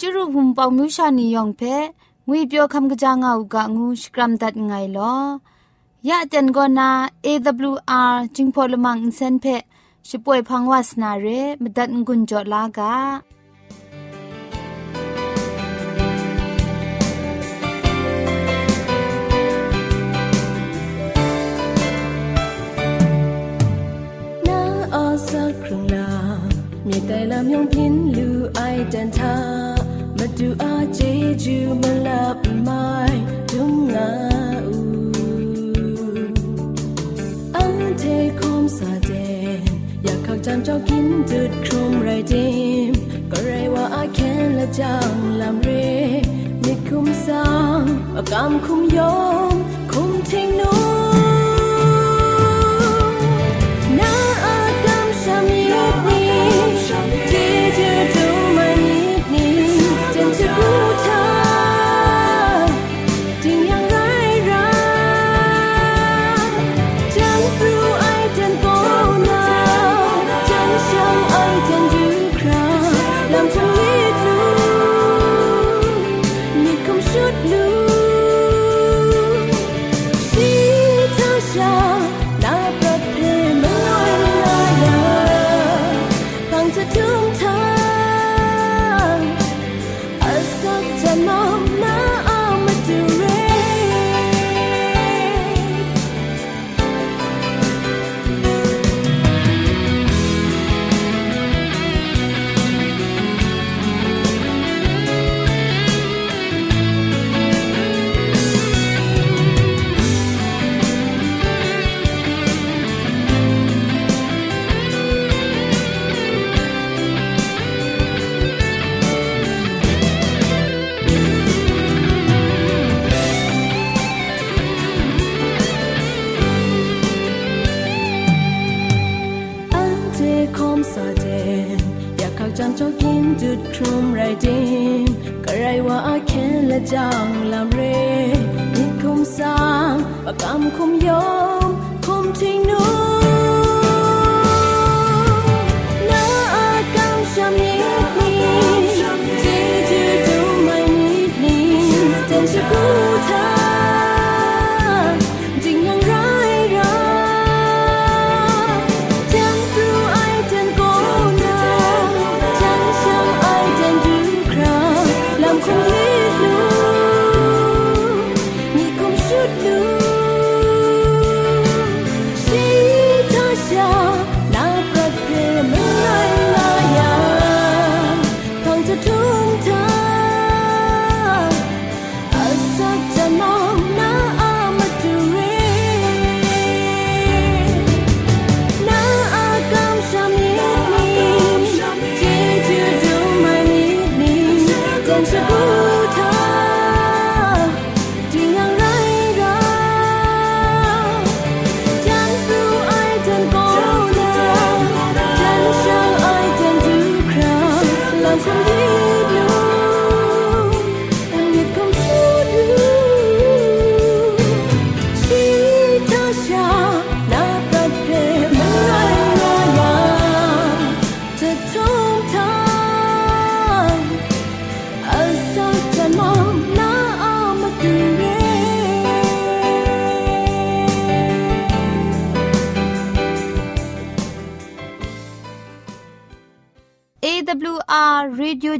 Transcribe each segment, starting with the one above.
จุรุหุมปองมิชานียองเพงวยเปียวคำกะจางเอากะงูสกรัมดัดไงลอยะจันกอนา AWR จิงพอลมังอินเซนเพช่วยพังวาสนาเรมดัดงุนจอลากาสักครึ่งลามีแต่ลำยองพินลูไอเดินทา ว่าอาแค้นและจังลำเรมิดคุมสางอากำคุมยอมคุมทิ้ง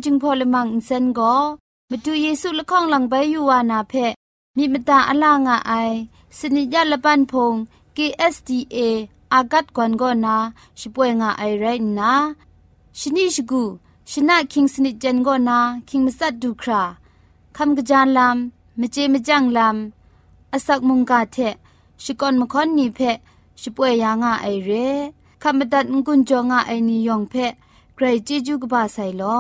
จึงพอลมังอินเซนก็มาดูเยซูละข้องหลังใบยูวานาเพมีมตาอลางอไอ สนิยะละปันพง KSDA อากัดกวนก็นาช่วยงาไอไรนะชนิชกูชนะคิงสนิจันก็นาคิงมัสัดดูคราคำกระจานลำมเจมจังลำอาศักมุงกาเทชิกอนมคอนนีเพช่วยยางาไอเรคำบัดงกุนจงาไอนิยองเพใครจีจูกบาไซลอ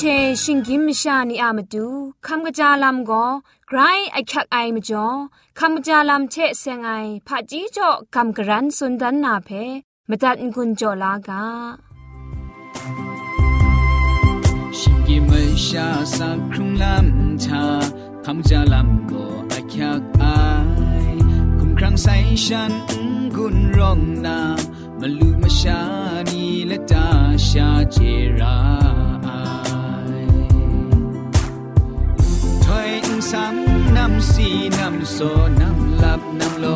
เชชิงกิมชานีอามาดูคำกระจาลำก็ไกรไอคักไอมาจ่อคำกระจาลำเชเซงไอผาจีจ่อคำกระรันสุนดันนาเพมตัดกุญจ่อลากาชิงกิมชาสักครุงลำชาคำกระจาลำก็ kyak ai kum ครั้งใส่ฉันกุนร้องนามาลูมาชานีและตาชาเจรา สอยซ้ำนำสีนำโซนำหลับนำโล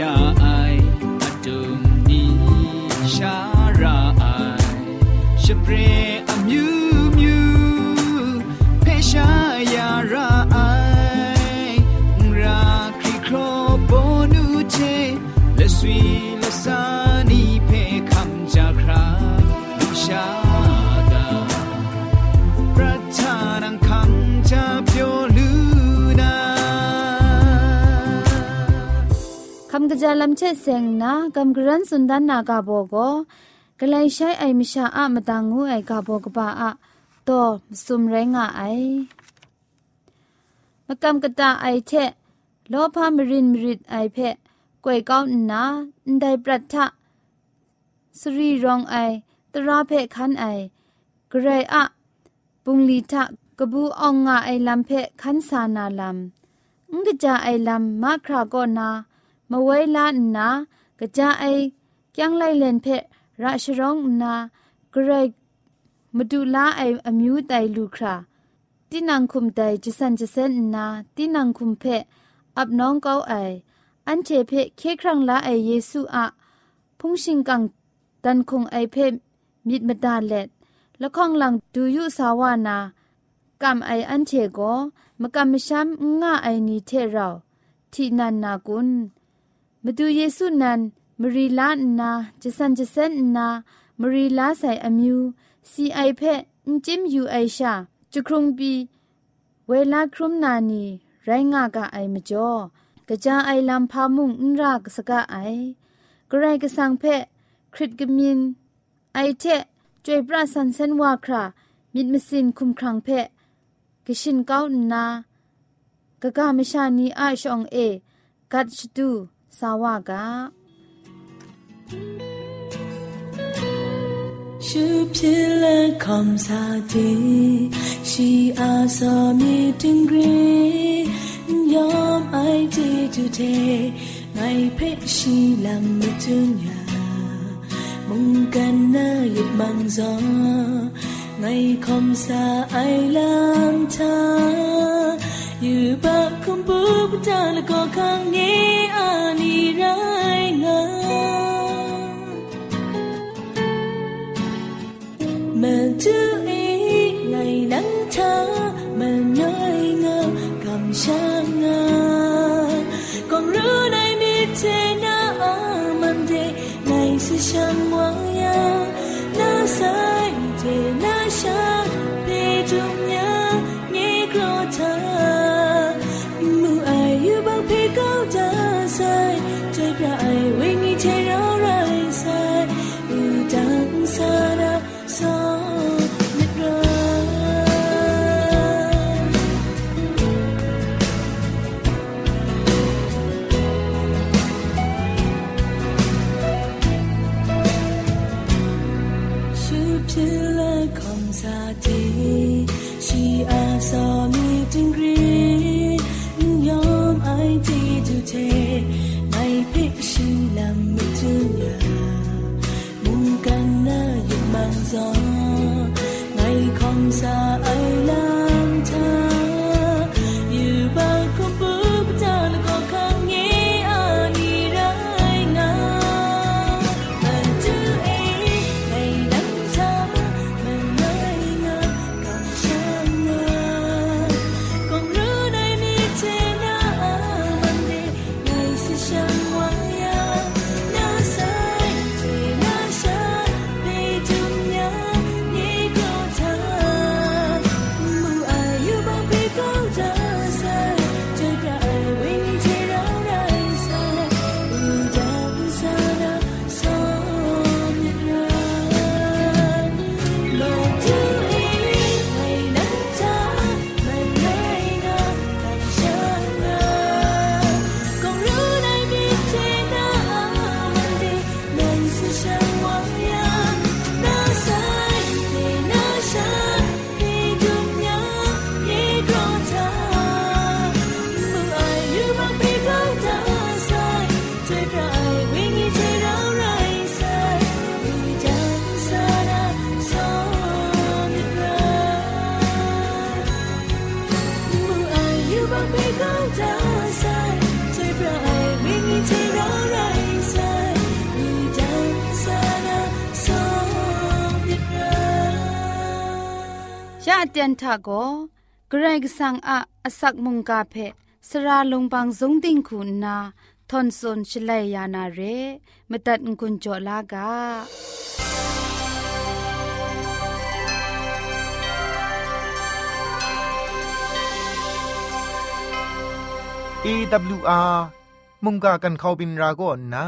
จ กะจายลำเชเซงนะกำกรันสุนดันนากาโบโกกลายใช้ไอมิชาอะมตังงูไอกาโบกบาอะโตสุมไรงะไอมกำกะตาไอเทโลพามรินมริดไอเพกวยก้าวนาไดปรัตทะสรีรองไอตราเพคันไอกรอะปุงลีทะกบูอองงาไอลำเพคันสานาลำงกะจาไอลำมาคราโกนา มไว้ลานนากระจาไอยังไล่เลนเพะราชร้องนากรกมาดูลาไออมิวไตลูคราตีนังคุมไตจะสันจะเซนนาตีนังคุมเพะอับน้องเก้าไออันเจเพะเคครั้งละไอเยซูอะพุงชิงกังดันคงไอเพะมิดมดาเล็ดละข้องหลังดูยุสาวานากำไออันเชโกมกำมช้ำง่าไอนีเทเราที่นันนากุน มาดูเยซูนันมรีลานาจะสันจะเซนนามรีลาใส่อมิวซีไอเพะจิมยูไอชาจุครุงบีเวลาครุมนานีไรงากะไอมจ่อกะจาไอลำพามุงนรากสกะไอกระไรกะสังเพะคริตกมินไอเทะจวยปราสันเซนวาครามิดมสินคุมครังเพะกะชินเก้านากะกะมชานีอาชองเอ กัดชตู สาวกะชูพิลคอมซาติชีอาซอมีถึงกรียอมไอจีจูเทไงเพชชีลังมจุนยามุงกันนาหยุดบังจอไงคอมซาไอลามทา ยู่บักคำบูพรจ้าล้ก็ข้างนี้อานีร้ายงาเมื่อจูอีไหลนั้งเธอ ดมันซอ ทาโกเกรกสังอะอสักมุงกาเพสระลงบางสงติงคุณนาทอนซนชลัยยานาเรมตัดกุญจลากา AWR มุงกากันเขาบินราโกนา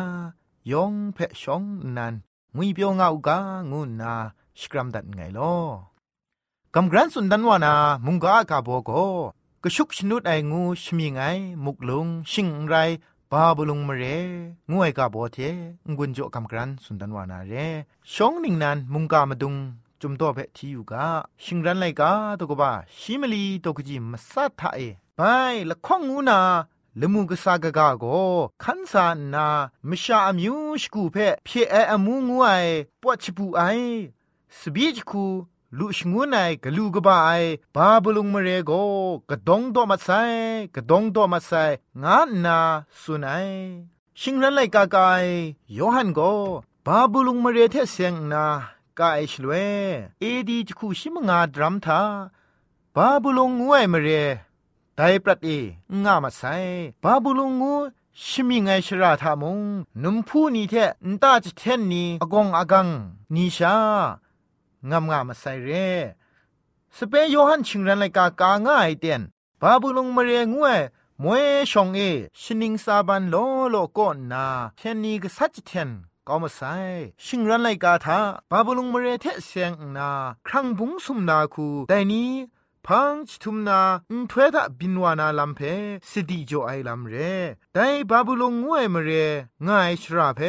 ยองเพชชองนันงุยเปียวงาอุกางูนาสกรัมดัดไงลอ กำกรันสุนดันวานา มุงกากาโบโกกชุกชนุดไองูชมีไง มุกลุง ชิงไรบาบุลุงมเรงวยกาโบเทงุนโจกำกรันสุนดันวานาเรชองนิงนันมุงกามาดุงจุมโตเพที่อยู่กาชิงรันไลกาตกบาชิมลีตกจิมสัทธาเอไปละข้องงูนาลมูกษากกะโกขันสานนามชาอมิวชกูเพเพเออมูงูไอปวดชปูไอสบีจคู ลุชงูไนกะลูกบาไอบาบลุงมเรโกกะดงโตมาไซกะดงโตมาไซงานาสุนัยชิงรันไลกากายโยฮันโกบาบลุงมเรเทเซงนากาไอชลเวเอดีจคูชิมงาดรัมทาบาบุลงงวยมเรไดปรัดเองามาไซบาบูลุงงูชิมิไงชราทามงนุมพูนีเทนตาจเทนนีอากงอากังนีชา งามงามาไซเรสเปยโยฮันชิงรันไลกากาง่ายเตียนบาบูลุงมเรงวยมวยชองเอชินิงซาบันโลโลก่อนนาเทนนีก็สัจเทนก็มาไซชิงรันไลกาทาบาบูลุงมเรเทเสียงนาครั้งบุงสุมนาคูแต่นี้พังชทุมนาอุทเวดะบินวานาลัมเพสิดีโจไอลัมเรไดบาบุลงงวยมเรง่ายชราเพ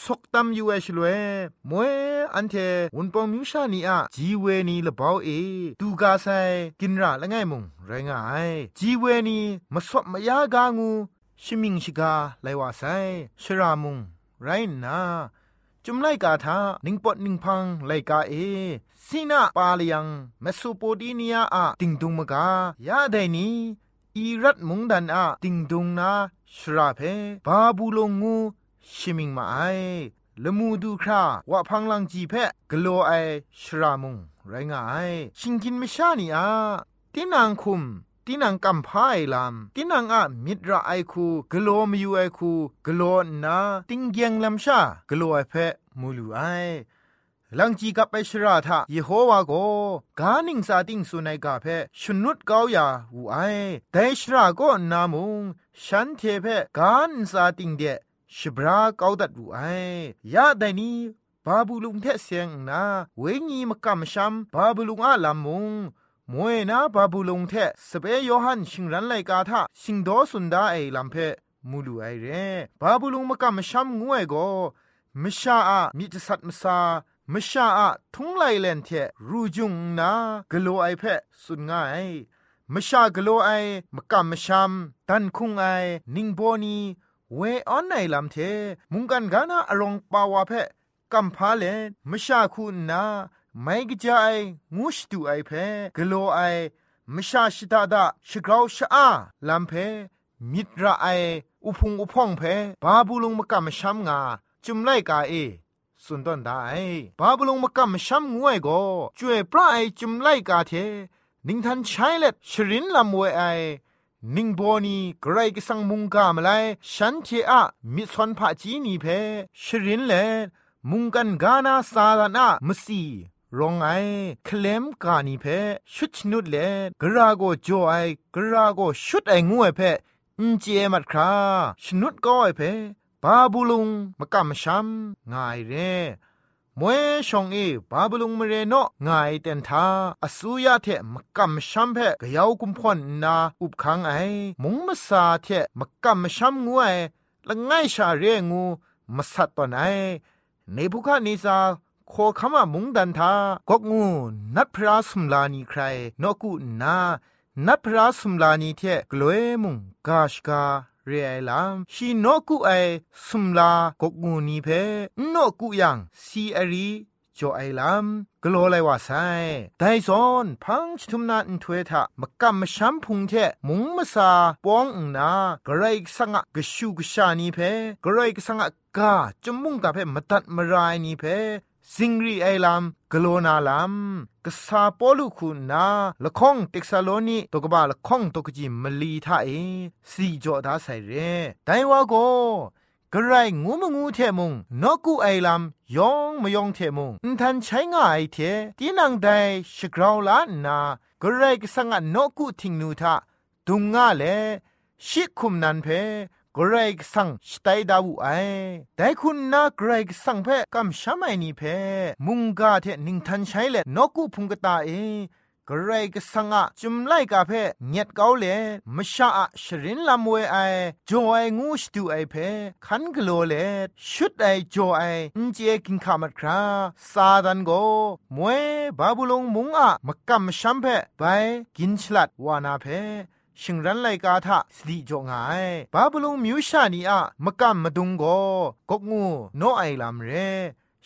สกตัมยูเอชลเวมวยอันเทวุนปองมิวชานีอะจีเวนีละบาวเอตูกาไซกินระละง่ายมุงไรงายจีเวนีมสวมมยากางูชิมิงชิกาไลวาไซชรามุงไรนาจุมไลกาทานิงปอดนิงพังไลกาเอซีนาปาลยังเมโสโปเตเมียอะติงดุงมกายาไดนีอีรัตมุงดันอะติงดุงนาชราเพบาบูลงงู ชิมิงมาไอละมูดูคราวะพังลังจีเพะกโลไอชรามุงไรงาย ชิงกินไม่ชานีอาตินางคุมตินังกัมพายลามตินังอะมิตรไอคูกโลมยูไอคูกโลนาติงเกียงลำชากโลไอเพะมูลูไอลังจีกับไปชราทะเยโฮวาโกกานิงซาติงสุนัยกาเพชนุดกาวยาวูไอแต่ชราโกนามุงฉันเทเพกานซาติงเด ชบราเกาดัดวูไอยาแต่นี้บาบูลุงเทเสียงนาเวงีมกำชัมบาบูลุงอาลามุงมวยนาบาบูลงเทสเปยโยฮันชิงรันไลกาทาชิงโดสุนดาไอลัมเพมูลูไอเรบาบูลงมกะมชัมงวยโกมชาอะมิตสัตมสามชาอะทุงไลเลนเทรูจุงนากโลไอเพสุนง่ายมชากโลไอมกะมชัมดันคุงไอนิงโบนี เวออนไนลัมเทมุงกันกานาอรองปาวาเพกัมพาเลมชาคุณนาไม่กจายงูสตูไอเพกโลไอมชาชิตาดาชกราวชอาลัมเพมิตรไออุพงอุพองเพบาบูลงมกะมชัมงาจุมไลกาเอสุนดอนดาไอบาบูลงมกะมชัมงวยโกจวยพระไอจุมไลกาเทนิงทันใช้เล็ดชรินลำเวไอ นิงโบนีไกรกสังมุงกามไลฉันเทอะมิซอนพะจีนีเพชรินเลมุงกันกานาซาลานามสีรองไอเคลมกานีเพชุดนุดเลกราโกโจไอกราโกชุดไองวยเพอินเจมัดคราชนุดก็ไอเพบาบูลุงมะกะมชัมงายเร มวยชองเอบาบลุงมเรโนง่ายเต็นทาอสุยาเทมกำชัมเพกยาวกุมพอนนาอุบขังไอมุงมาซาเทมกำชัมงวยละง่ายชาเรงูมาสัตตอนไอในภูคานิซาโคขมามุงดันทากกงูนัดพระสมลานีใครนกุนานัดพระสมลานีเทกลวยมุงกาชกา เรียลามชีนกุไอสุมลากกงูนีเพนกุยังซีอารีจอไอลามกลัวไรว่าไซไดซอนพังชุมนาอินทเวทะมกำมชัมพุงเทมุงมาซาปองนากระไรสังะกชูกชานีเพกระไรสังะกาจมุงกะเพมตัดมรายนีเพสิงรีไอลามกโลนาลาม กษาปอลุคุณนาละข้องเต็กซาโลนีตกบาละข้องตกจิมลีทาเอสีจอดาใส่เรไดว่าโกกระไรงูมงูเทมุงนกูไอลำยองมยองเทมุงนทันใช้ง่ายเทตีนังไดชกราวลานนากระไรก็สังนกูทิงนูทาดุงง่าเลชิคุมนันเพ กรกสังสไตดาวูไอแต่คุณนากรกสังเพกำชามนี่เพมุงกาเทนิงทันใช้เละนกูพุงกตาเอกรกสังอะจุมไลกาเพเงียดเกาเลมชาอะชรินลำเวไอจอไองูสตูไอเพคันกโลเลชุดไอจอไออินเจกินขามัดคราซาดันโกมวยบาบุลงมุงอะมกำชัมเพไปกินฉลัดวานาเพ ชิงรันไลกาทะสติจงไงบาบลุงมิวชานีอะมะกัมะดุงโกกกงูโนไอลามเร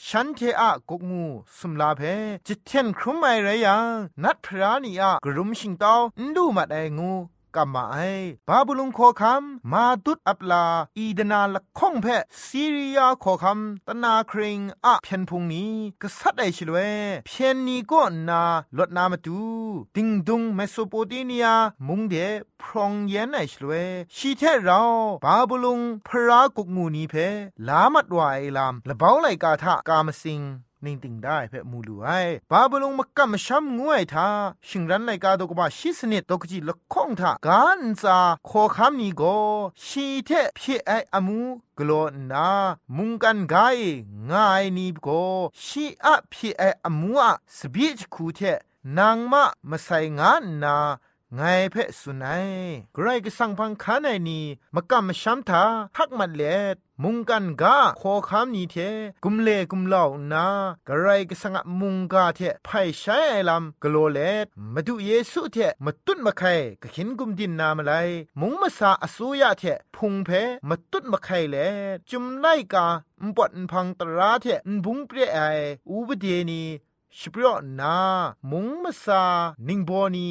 ฉันเทอะกกงูสุมลาเพจิตเทนครุมไอไรยังนัดพรานีอะกรุมชิงตาวดูมัดไองู กำมาไอบาบลุงขอคำมาตุดอับลา อีดนาละข้องเพซีรียาขอคำตนาคริงอะเพียนพุงนี้กษัตริย์ไอชลเวเพียนนี้ก็นาลดนามาตูติงดุงเมโสโปเตเมียมุงเดพรองเย็นไอชลเวชีเทเราบาบลุงพรากกงูนี้เพลามัดวายลามละเบาไหลกาทะกามสิง นิ่งติงได้เพ่มูลูไอบาบลงมักกะมชัมงวยทาชิงรันไลกาตกบาชิสเนตตกจิละข้องทากันซาขอคำนี้ก็ชีเทพี่ไออมูกลอนามุงกันไกง่ายนี้ก็ชีอะพี่ไออมูอะสบิจคูเทนางมะมาใส่งานนาไงเพะสุนัยไกรก็สั่งพังคาในนี้มกำมชัมทาพักมันเล็ด มุงกันกาขอคำนี้เทกุมเลกุมเหล่านากระไรก็สังมุงกาเทไพ่ใช้ไอลำกโลเลดมาดูเยซูเทมาตุนมาไข่ก็ขินกุมดินนามาไลมุงมาสาอสุยาเทพุงเพมาตุนมาไข่เลจุมไลกาอุปนพังตราเทอุบุงเปรไออูบเดนีชิปรอนา มุงมาสานิงโบนี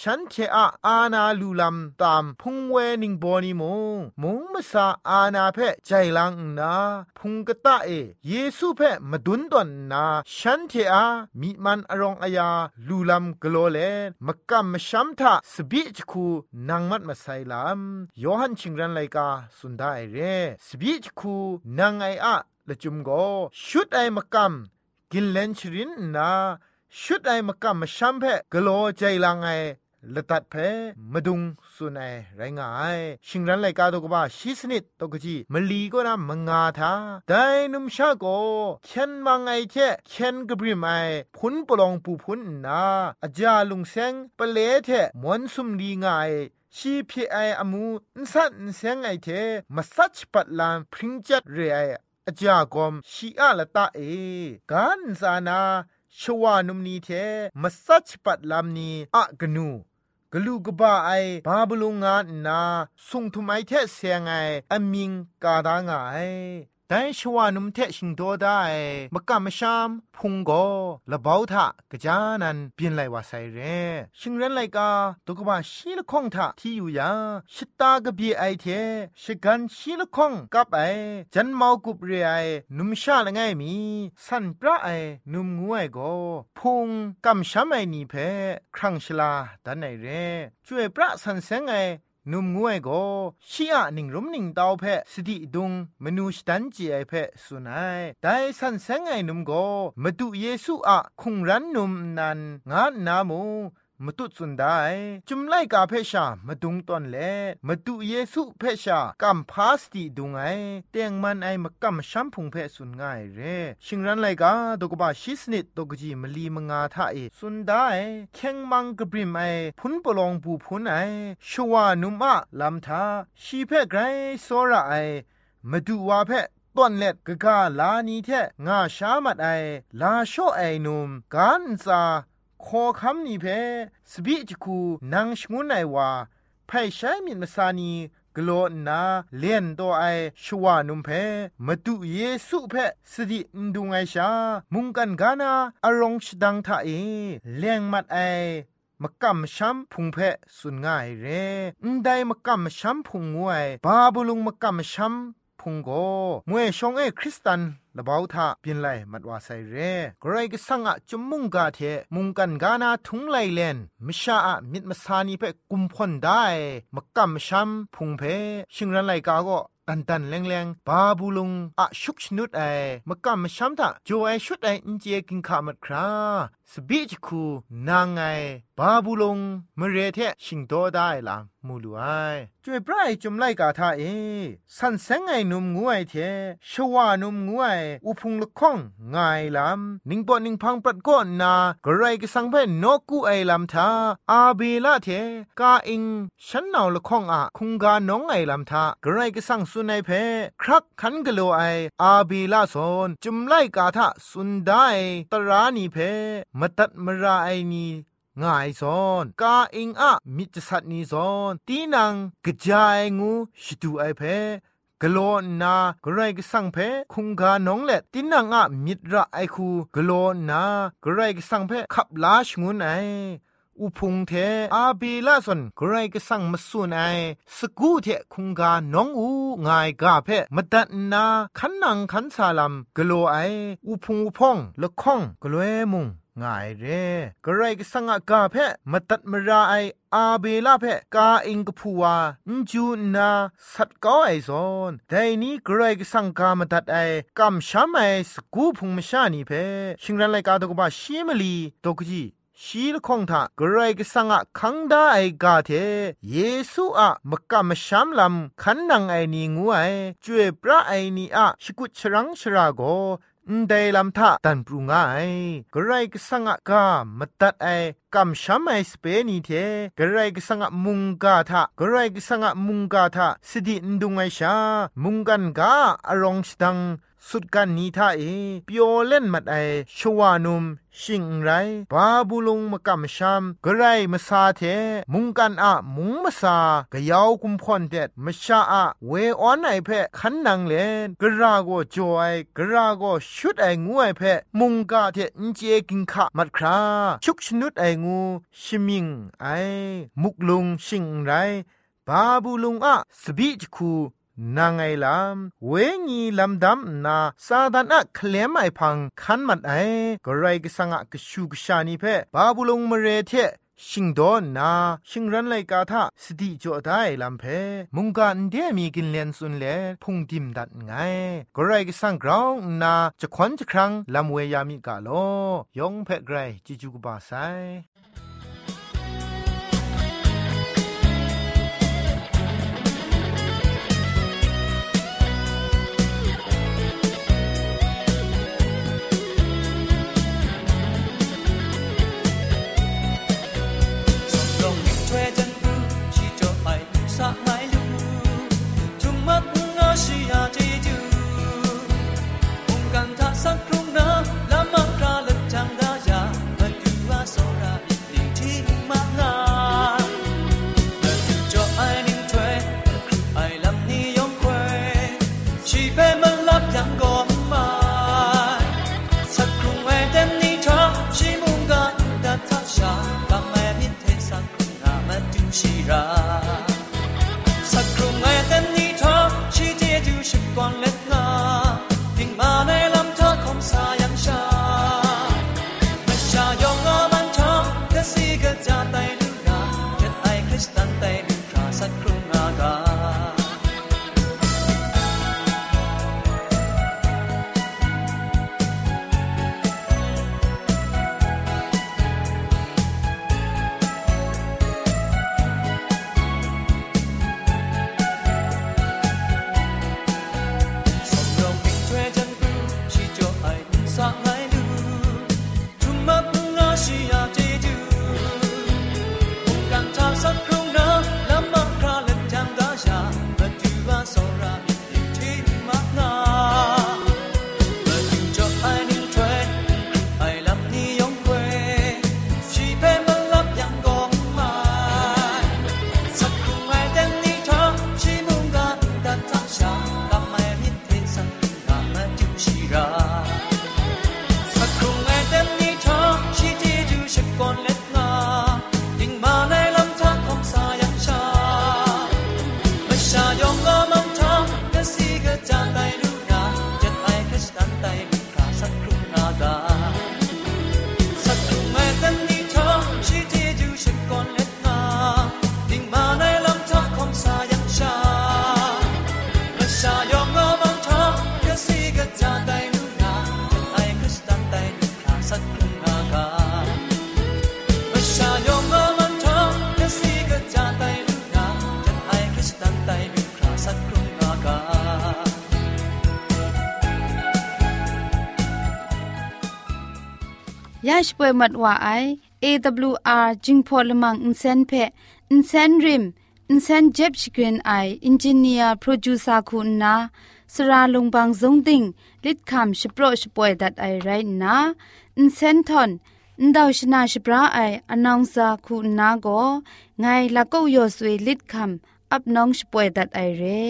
ฉันเทอะอาณาลูลำตามพุงเวนิงบอนีมงมงมสาอาณาเพใจลังนาพุงกะตะเอเยซูเพมาดุนดอนนาฉันเทอะมีมันอรองอายาลูลำกโลเลมกำมชัมทะสบิจคูนางมัดมาไซลำยอหันชิงรันไลกาสุนได้เรสบิจคูนางไออะละจุมโกชุดไอมกำกินเลนชรินนาชุดไอมกำมชัมเพกโลใจลังไอ ละตัดเพมาดุงสุนัยไรงายชิงรันไลกาตกบ้าชิสนิดตกจีมลีก็นะมงาทาไดนุมชาโกเคนมังไอเทเคนกบริมไอพุนปลองปูพุนนาอาจาลุงเซงปเลเทมวนสุมลีงายชีพีไออมูนสันเซงไอเทมาสัชปัดลานพริงจัดเรไออาจากอมชีอาละตาเอ กันซานา ชวานุมนีเทมาสัชปัดลามนีอะกนูกลูกบ้าไอบาบลุงงานนาสุงทุไมเทเสียงไออมิงกาดางไอ แต่ชวานุมเทชิงโดได้มกะมะชามพุงโกละบาทะกะจานันเปลี่ยนไลวาไซเรชิงเรนไลกาตุกบะชีละข้องทะที่อยู่ยาชิตากะบีไอเทชิกันชีละข้องกับไอจันมากุบเรไอนุมชาละไงมีสันปราไอนุมงวยโกพุงกำชามไอนีเพครั้งชลาดันไอเรช่วยพระสันเซงไอ นุมงวยก็ชีอะนิงรุมนิงดาวเพสติดุงมนูสตันจีไอเพสุนัยแต่สันเซงไอนุมก็มาดูเยซูอะคุงรันนุมนันงานนามู มตุสุนได้จุมไลกาเพชามาดุงตอนเลมาดูเยซูเพชากัมพาสติดุงไอเตียงมันไอมากัมชัมพุงเพสุนง่ายเรชิงรันไลกาดกบาชิสนิดดกจีมลีมงาทาเอสุนได้เข่งมังกบริมไอพุนปลองบูพุนไอชัวนุมะลำทาชีเพไกรโซระไอมาดูวาเพต้นเล็ดกะกาลานีเทงาชามัดไอลาโชไอนุมกันซา ขอคำนี้เพสบิจคูนางชงุนไอว่าไพ่ใช้มินมาสานีกลัวนาเลียนตัวไอชวานุมเพมาดูเยซูเพสตินดุงไอชา มุงกันกานาอารองชดังทาเอเลียงมัดไอมกำช้ำพุงเพสุนง่ายเรนได้มกำช้ำพุงงวย บาบุลุงมกำช้ำพุงโกมวยชงเอคริสตัน ละเบาทาเปียนไลมัดว่าไซเรกรก็สังอะจุมมุงกาเทมุงกันกานาทุงไลเลนมิชาอะมิดมาสานีเพ่กุมพ่นได้มกำช้ำพุงเพชิงรันไลกาก็ ตันตันแรงแรงบาบูลงอะชุกชนุดไอมกำมช้ำทะโจไอชุดไออินเจกินขามัดคราสบิจคูนางไงบาบูลงมเรเทชิงโตได้ละมูลูไอจวยไพรจุมไลกาทาเอสันเซงไงนุมงูไอเทชวานุมงูไออุพุงละข้องไงลำนิงปอนิงพังปรัดก้อนนากระไรก็สังเพนนกูไอลำทาอาเบลาเทกาอิงฉันนาวละข้องอะคุงกาน้องไอลำทากระไรก็สังสุนัยเพครักขันกะโลไออาเบลาสอนจุมไลกาทาสุนได้ตรานีเพมตัดมราไอนีง่ายซอนกาอิงอะมิจสัตนีซอนตีนังกระจายงูชิดูไอเพกโลนากระไรกสังเพคุงกาน้องเล็ดตินังอะมิตรไอคูกโลนากระไรกสังเพขับลาชงุนไอ อุพุงเทอาบีลาสนกรก็สั่งมาสุนไอสกูเทคุงกาน้องอูงายกาเพมตัดนาขันนังขันสาลัมกโลไออุพุงอุพองละข้องกลัวมุงง่ายเร่กระไรก็สังกาเพมาตัดมราไออาเบลาเพกาอิงกพัวนจูนาสัตก้ไอซอนแต่นี้กระไรก็สังกามาตัดไอกำช้ำไอสกูพุงมชานีเพชิงรันไลกาตกบาชิมลีตกจี ชีลคงทากรายกสังะคังดาไอกาเทเยซูอะมกะมชามลำขันนังไอนีงูไอจวยพระไอนีอะชิกุชรังชราโกนไดลำทะตันปรุงไงกระไรกสังกามตัดไอกำช้ำไอสเปนีเทกระไรกสังมุงกาทะกระไรกสังมุงกาทะสดินดุงไอชา มุงกันกาอารองสตัง สุดกันนี้ท่าเอเปียวเล่นมัดไอชวานุมชิงไรบาบูลงมกำชามกระไรมาซาเทมุงกันอะมุงมาซากะยาวกุมพอนเด็ดมาชาอะเวออนไอเพขันนังเลนกระราโกจอยกระราโกชุดไองูไอเพมุงกาเทนเจกินขะมัดคราชุกชนุดไองูชิมิงไอมุกลุงชิงไรบาบูลุงอะสบิจคู นางไงลำเวงีลำดำนาซาดานะเคลมไอพังคันมันไอกไรก็สังะกชูกชานีเพบาบุลงมเรเทชิงดอนนาชิงรันไลกาทาสติจ่อได้ลำเพมุงกันเดียมีกินเลนสุนเลพุงดิมดัดไงกไรก็สังกราวนาจะควันจะครั้งลำเวยามีกาโลยองเพไกรจิจูกบาไซ ป่วยมัดว่าไอ AWR จิงพอลมังอินเซนเพอินเซนริมอินเซนเจ็บชกรีนไออินจิเนียร์โปรดิวซาคุณนาสราลงบางซงติงลิดคำชโปรชป่วยดัดไอไรนาอินเซนทอนန်ဒေါရှနာရှပရာအိုင်အနောင်စာခုနာကိုငိုင်လကောက်ယောဆွေလစ်ခမ်အပ်နောင်ရှပွဲဒတ်အိုင်ရဲ